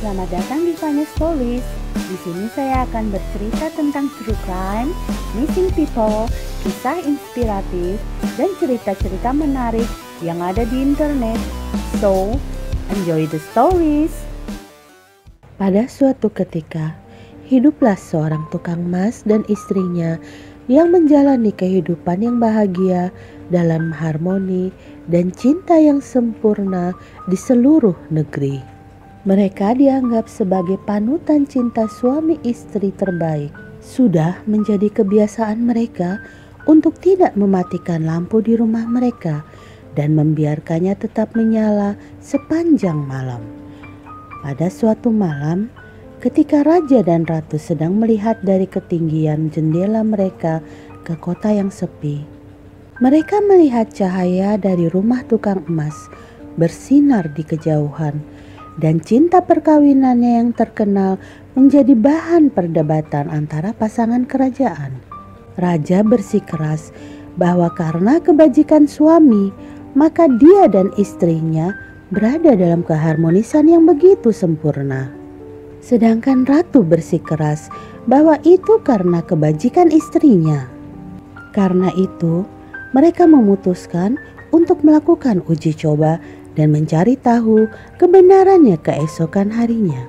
Selamat datang di Fanya Stories. Di sini saya akan bercerita tentang true crime, missing people, kisah inspiratif, dan cerita-cerita menarik yang ada di internet. So, enjoy the stories. Pada suatu ketika, hiduplah seorang tukang emas dan istrinya yang menjalani kehidupan yang bahagia dalam harmoni dan cinta yang sempurna di seluruh negeri. Mereka dianggap sebagai panutan cinta suami istri terbaik. Sudah menjadi kebiasaan mereka untuk tidak mematikan lampu di rumah mereka dan membiarkannya tetap menyala sepanjang malam. Pada suatu malam, ketika raja dan ratu sedang melihat dari ketinggian jendela mereka ke kota yang sepi, mereka melihat cahaya dari rumah tukang emas bersinar di kejauhan dan cinta perkawinannya yang terkenal menjadi bahan perdebatan antara pasangan kerajaan. Raja bersikeras bahwa karena kebajikan suami, maka dia dan istrinya berada dalam keharmonisan yang begitu sempurna. Sedangkan ratu bersikeras bahwa itu karena kebajikan istrinya. Karena itu, mereka memutuskan untuk melakukan uji coba dan mencari tahu kebenarannya keesokan harinya.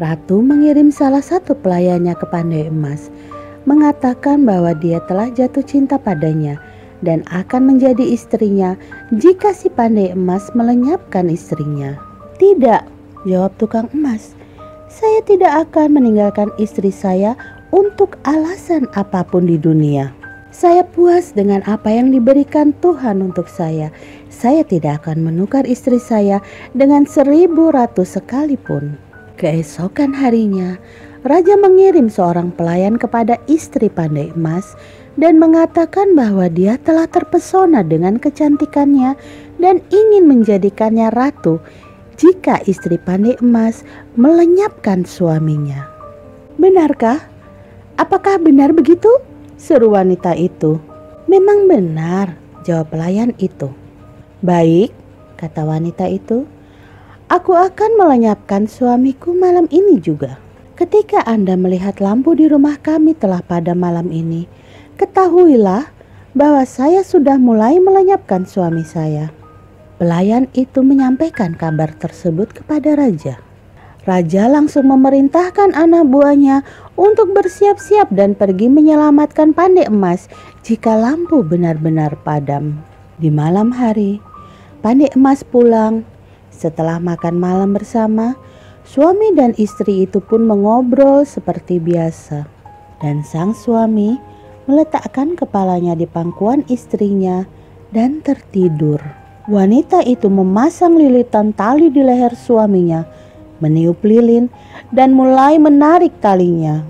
Ratu mengirim salah satu pelayannya ke Pandai Emas, mengatakan bahwa dia telah jatuh cinta padanya dan akan menjadi istrinya jika si Pandai Emas melenyapkan istrinya. Tidak, jawab tukang emas. Saya tidak akan meninggalkan istri saya untuk alasan apa pun di dunia. Saya puas dengan apa yang diberikan Tuhan untuk saya. Saya tidak akan menukar istri saya dengan seribu ratu sekalipun. Keesokan harinya, raja mengirim seorang pelayan kepada istri pandai emas dan mengatakan bahwa dia telah terpesona dengan kecantikannya dan ingin menjadikannya ratu jika istri pandai emas melenyapkan suaminya. Benarkah? Apakah benar begitu? Seru wanita itu. Memang benar, jawab pelayan itu. Baik, kata wanita itu. Aku akan melenyapkan suamiku malam ini juga. Ketika Anda melihat lampu di rumah kami telah pada malam ini, ketahuilah bahwa saya sudah mulai melenyapkan suami saya. Pelayan itu menyampaikan kabar tersebut kepada raja. Raja langsung memerintahkan anak buahnya untuk bersiap-siap dan pergi menyelamatkan pandai emas jika lampu benar-benar padam. Di malam hari, pandai emas pulang. Setelah makan malam bersama, suami dan istri itu pun mengobrol seperti biasa. Dan sang suami meletakkan kepalanya di pangkuan istrinya dan tertidur. Wanita itu memasang lilitan tali di leher suaminya meniup lilin, dan mulai menarik talinya.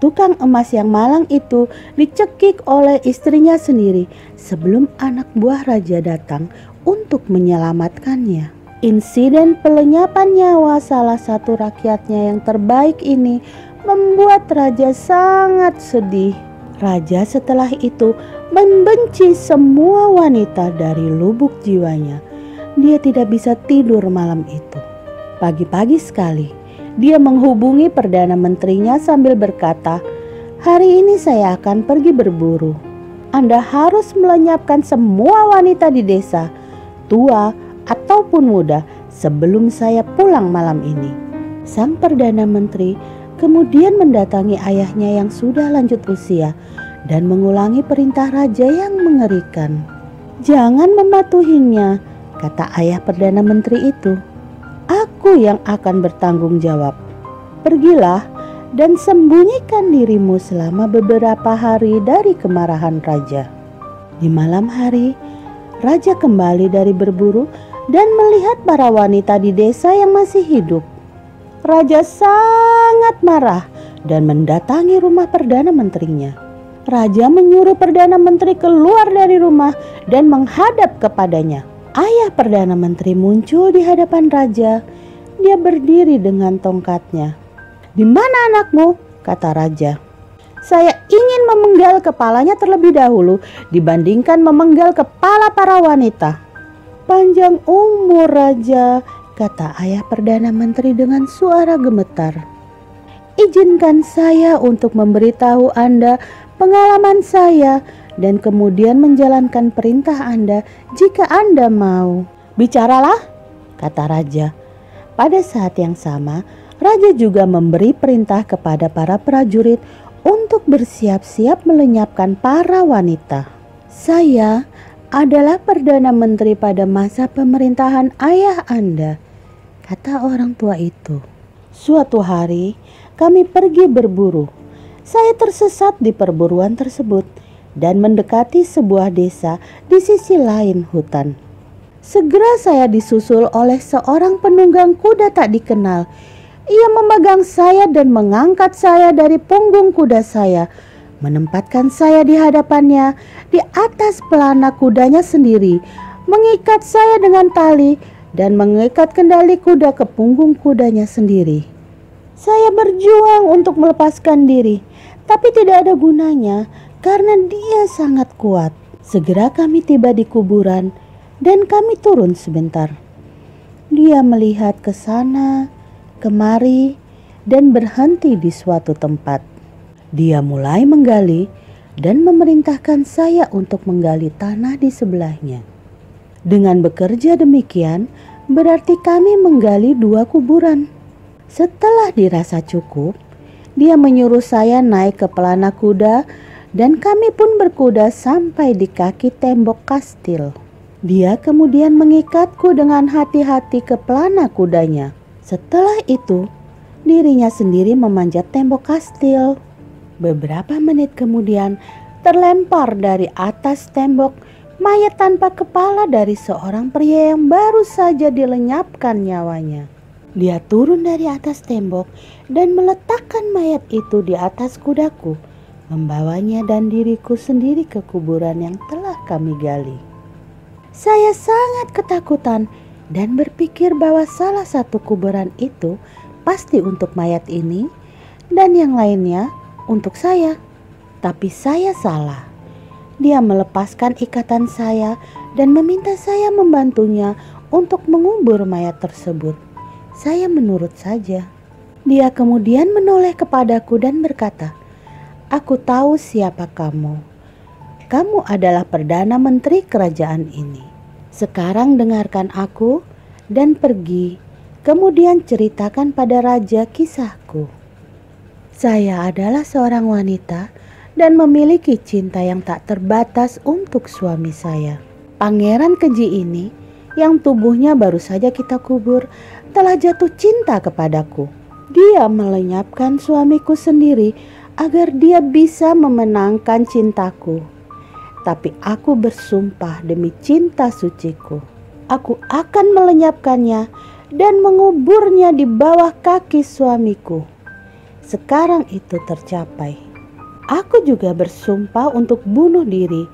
Tukang emas yang malang itu dicekik oleh istrinya sendiri sebelum anak buah raja datang untuk menyelamatkannya. Insiden pelenyapan nyawa salah satu rakyatnya yang terbaik ini membuat raja sangat sedih. Raja setelah itu membenci semua wanita dari lubuk jiwanya. Dia tidak bisa tidur malam itu. Pagi-pagi sekali, dia menghubungi Perdana Menterinya sambil berkata, "Hari ini saya akan pergi berburu. Anda harus melenyapkan semua wanita di desa, tua ataupun muda, sebelum saya pulang malam ini." Sang Perdana Menteri kemudian mendatangi ayahnya yang sudah lanjut usia dan mengulangi perintah raja yang mengerikan. "Jangan mematuhinya," kata ayah Perdana Menteri itu aku yang akan bertanggung jawab. Pergilah dan sembunyikan dirimu selama beberapa hari dari kemarahan raja. Di malam hari, raja kembali dari berburu dan melihat para wanita di desa yang masih hidup. Raja sangat marah dan mendatangi rumah perdana menterinya. Raja menyuruh perdana menteri keluar dari rumah dan menghadap kepadanya. Ayah perdana menteri muncul di hadapan raja dia berdiri dengan tongkatnya. Di mana anakmu? kata raja. Saya ingin memenggal kepalanya terlebih dahulu dibandingkan memenggal kepala para wanita. Panjang umur raja, kata ayah Perdana Menteri dengan suara gemetar. Izinkan saya untuk memberitahu Anda pengalaman saya dan kemudian menjalankan perintah Anda jika Anda mau. Bicaralah, kata raja. Pada saat yang sama, raja juga memberi perintah kepada para prajurit untuk bersiap-siap melenyapkan para wanita. Saya adalah Perdana Menteri pada masa pemerintahan ayah Anda, kata orang tua itu. Suatu hari, kami pergi berburu. Saya tersesat di perburuan tersebut dan mendekati sebuah desa di sisi lain hutan. Segera saya disusul oleh seorang penunggang kuda tak dikenal. Ia memegang saya dan mengangkat saya dari punggung kuda saya menempatkan saya di hadapannya di atas pelana kudanya sendiri, mengikat saya dengan tali dan mengikat kendali kuda ke punggung kudanya sendiri. Saya berjuang untuk melepaskan diri, tapi tidak ada gunanya karena dia sangat kuat. Segera kami tiba di kuburan dan kami turun sebentar. Dia melihat ke sana, kemari, dan berhenti di suatu tempat. Dia mulai menggali dan memerintahkan saya untuk menggali tanah di sebelahnya. Dengan bekerja demikian, berarti kami menggali dua kuburan. Setelah dirasa cukup, dia menyuruh saya naik ke pelana kuda dan kami pun berkuda sampai di kaki tembok kastil. Dia kemudian mengikatku dengan hati-hati ke pelana kudanya. Setelah itu, dirinya sendiri memanjat tembok kastil. Beberapa menit kemudian, terlempar dari atas tembok mayat tanpa kepala dari seorang pria yang baru saja dilenyapkan nyawanya. Dia turun dari atas tembok dan meletakkan mayat itu di atas kudaku, membawanya dan diriku sendiri ke kuburan yang telah kami gali. Saya sangat ketakutan dan berpikir bahwa salah satu kuburan itu pasti untuk mayat ini dan yang lainnya untuk saya. Tapi saya salah. Dia melepaskan ikatan saya dan meminta saya membantunya untuk mengubur mayat tersebut. Saya menurut saja. Dia kemudian menoleh kepadaku dan berkata, "Aku tahu siapa kamu. Kamu adalah perdana menteri kerajaan ini. Sekarang dengarkan aku dan pergi, kemudian ceritakan pada raja kisahku." Saya adalah seorang wanita dan memiliki cinta yang tak terbatas untuk suami saya. Pangeran keji ini yang tubuhnya baru saja kita kubur telah jatuh cinta kepadaku. Dia melenyapkan suamiku sendiri agar dia bisa memenangkan cintaku. Tapi aku bersumpah demi cinta suciku, aku akan melenyapkannya dan menguburnya di bawah kaki suamiku sekarang itu tercapai. Aku juga bersumpah untuk bunuh diri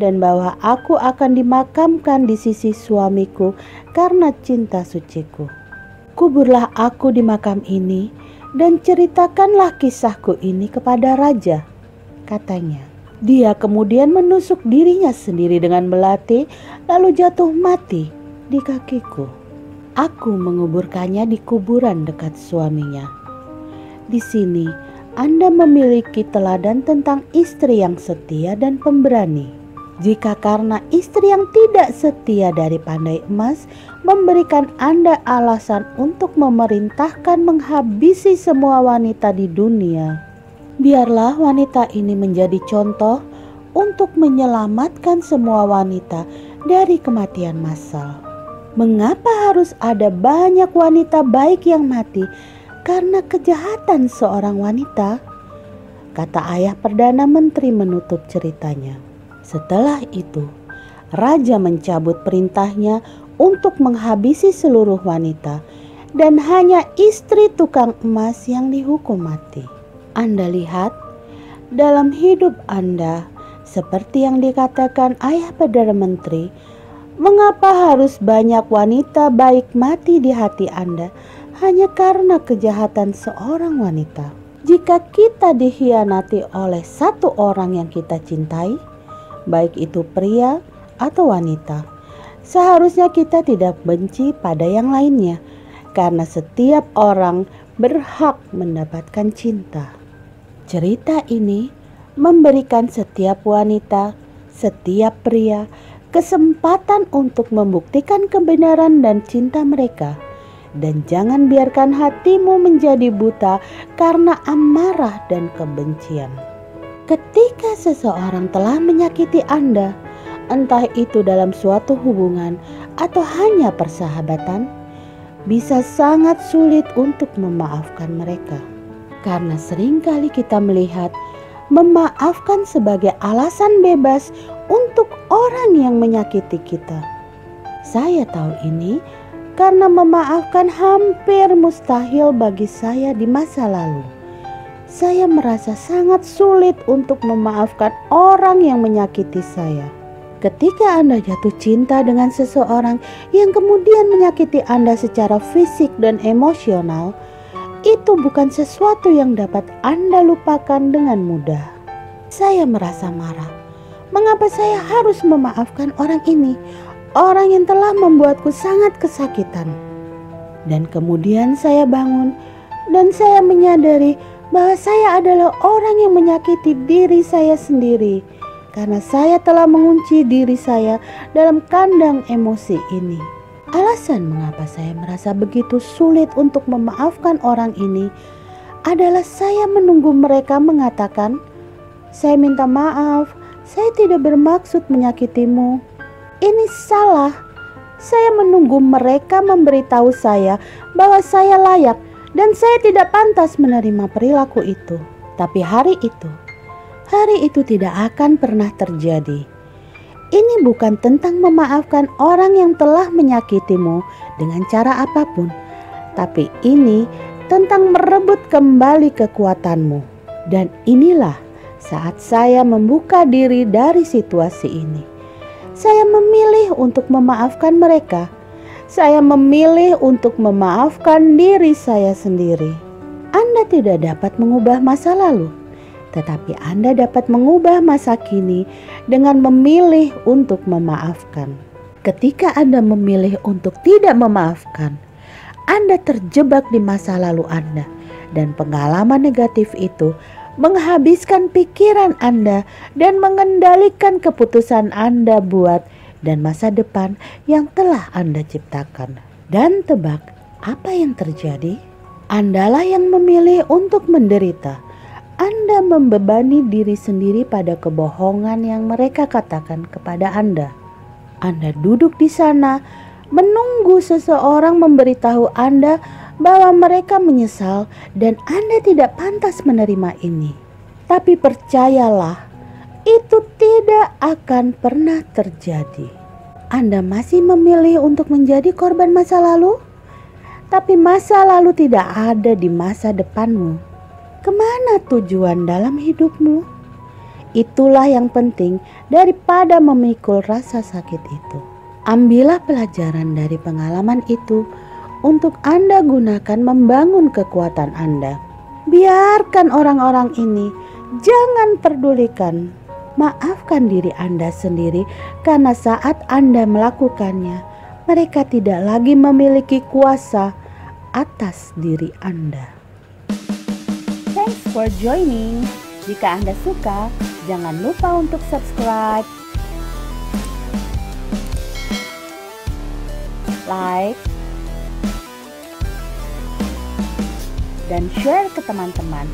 dan bahwa aku akan dimakamkan di sisi suamiku karena cinta suciku. Kuburlah aku di makam ini dan ceritakanlah kisahku ini kepada raja, katanya. Dia kemudian menusuk dirinya sendiri dengan belati lalu jatuh mati di kakiku. Aku menguburkannya di kuburan dekat suaminya. Di sini, Anda memiliki teladan tentang istri yang setia dan pemberani. Jika karena istri yang tidak setia dari pandai emas memberikan Anda alasan untuk memerintahkan menghabisi semua wanita di dunia, biarlah wanita ini menjadi contoh untuk menyelamatkan semua wanita dari kematian massal. Mengapa harus ada banyak wanita baik yang mati karena kejahatan seorang wanita, kata ayah Perdana Menteri menutup ceritanya. Setelah itu, raja mencabut perintahnya untuk menghabisi seluruh wanita dan hanya istri tukang emas yang dihukum mati. Anda lihat, dalam hidup Anda, seperti yang dikatakan ayah Perdana Menteri, mengapa harus banyak wanita baik mati di hati Anda hanya karena kejahatan seorang wanita. Jika kita dikhianati oleh satu orang yang kita cintai, baik itu pria atau wanita, seharusnya kita tidak benci pada yang lainnya, karena setiap orang berhak mendapatkan cinta. Cerita ini memberikan setiap wanita, setiap pria, kesempatan untuk membuktikan kebenaran dan cinta mereka. Dan jangan biarkan hatimu menjadi buta karena amarah dan kebencian. Ketika seseorang telah menyakiti Anda, entah itu dalam suatu hubungan atau hanya persahabatan, bisa sangat sulit untuk memaafkan mereka. Karena sering kali kita melihat memaafkan sebagai alasan bebas untuk orang yang menyakiti kita. Saya tahu ini karena memaafkan hampir mustahil bagi saya di masa lalu. Saya merasa sangat sulit untuk memaafkan orang yang menyakiti saya. Ketika Anda jatuh cinta dengan seseorang yang kemudian menyakiti Anda secara fisik dan emosional, itu bukan sesuatu yang dapat Anda lupakan dengan mudah. Saya merasa marah. Mengapa saya harus memaafkan orang ini? Orang yang telah membuatku sangat kesakitan. Dan kemudian saya bangun dan saya menyadari bahwa saya adalah orang yang menyakiti diri saya sendiri karena saya telah mengunci diri saya dalam kandang emosi ini. Alasan mengapa saya merasa begitu sulit untuk memaafkan orang ini adalah saya menunggu mereka mengatakan, "Saya minta maaf, saya tidak bermaksud menyakitimu." Ini salah. Saya menunggu mereka memberitahu saya bahwa saya layak dan saya tidak pantas menerima perilaku itu. Tapi hari itu, hari itu tidak akan pernah terjadi ini bukan tentang memaafkan orang yang telah menyakitimu dengan cara apa pun, tapi ini tentang merebut kembali kekuatanmu. Dan inilah saat saya membuka diri dari situasi ini. Saya memilih untuk memaafkan mereka. Saya memilih untuk memaafkan diri saya sendiri. Anda tidak dapat mengubah masa lalu, tetapi Anda dapat mengubah masa kini dengan memilih untuk memaafkan. Ketika Anda memilih untuk tidak memaafkan, Anda terjebak di masa lalu Anda, dan pengalaman negatif itu menghabiskan pikiran Anda dan mengendalikan keputusan Anda buat dan masa depan yang telah Anda ciptakan. Dan tebak apa yang terjadi? Andalah yang memilih untuk menderita anda membebani diri sendiri pada kebohongan yang mereka katakan kepada Anda. Anda duduk di sana menunggu seseorang memberitahu Anda bahwa mereka menyesal dan Anda tidak pantas menerima ini. Tapi percayalah, itu tidak akan pernah terjadi. Anda masih memilih untuk menjadi korban masa lalu, tapi masa lalu tidak ada di masa depanmu. Ke mana tujuan dalam hidupmu? Itulah yang penting daripada memikul rasa sakit itu. Ambillah pelajaran dari pengalaman itu untuk Anda gunakan membangun kekuatan Anda. Biarkan orang-orang ini, jangan pedulikan. Maafkan diri Anda sendiri karena saat Anda melakukannya, mereka tidak lagi memiliki kuasa atas diri Anda. For joining. Jika Anda suka, jangan lupa untuk subscribe, like, dan share ke teman-teman.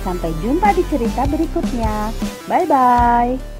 Sampai jumpa di cerita berikutnya. Bye bye.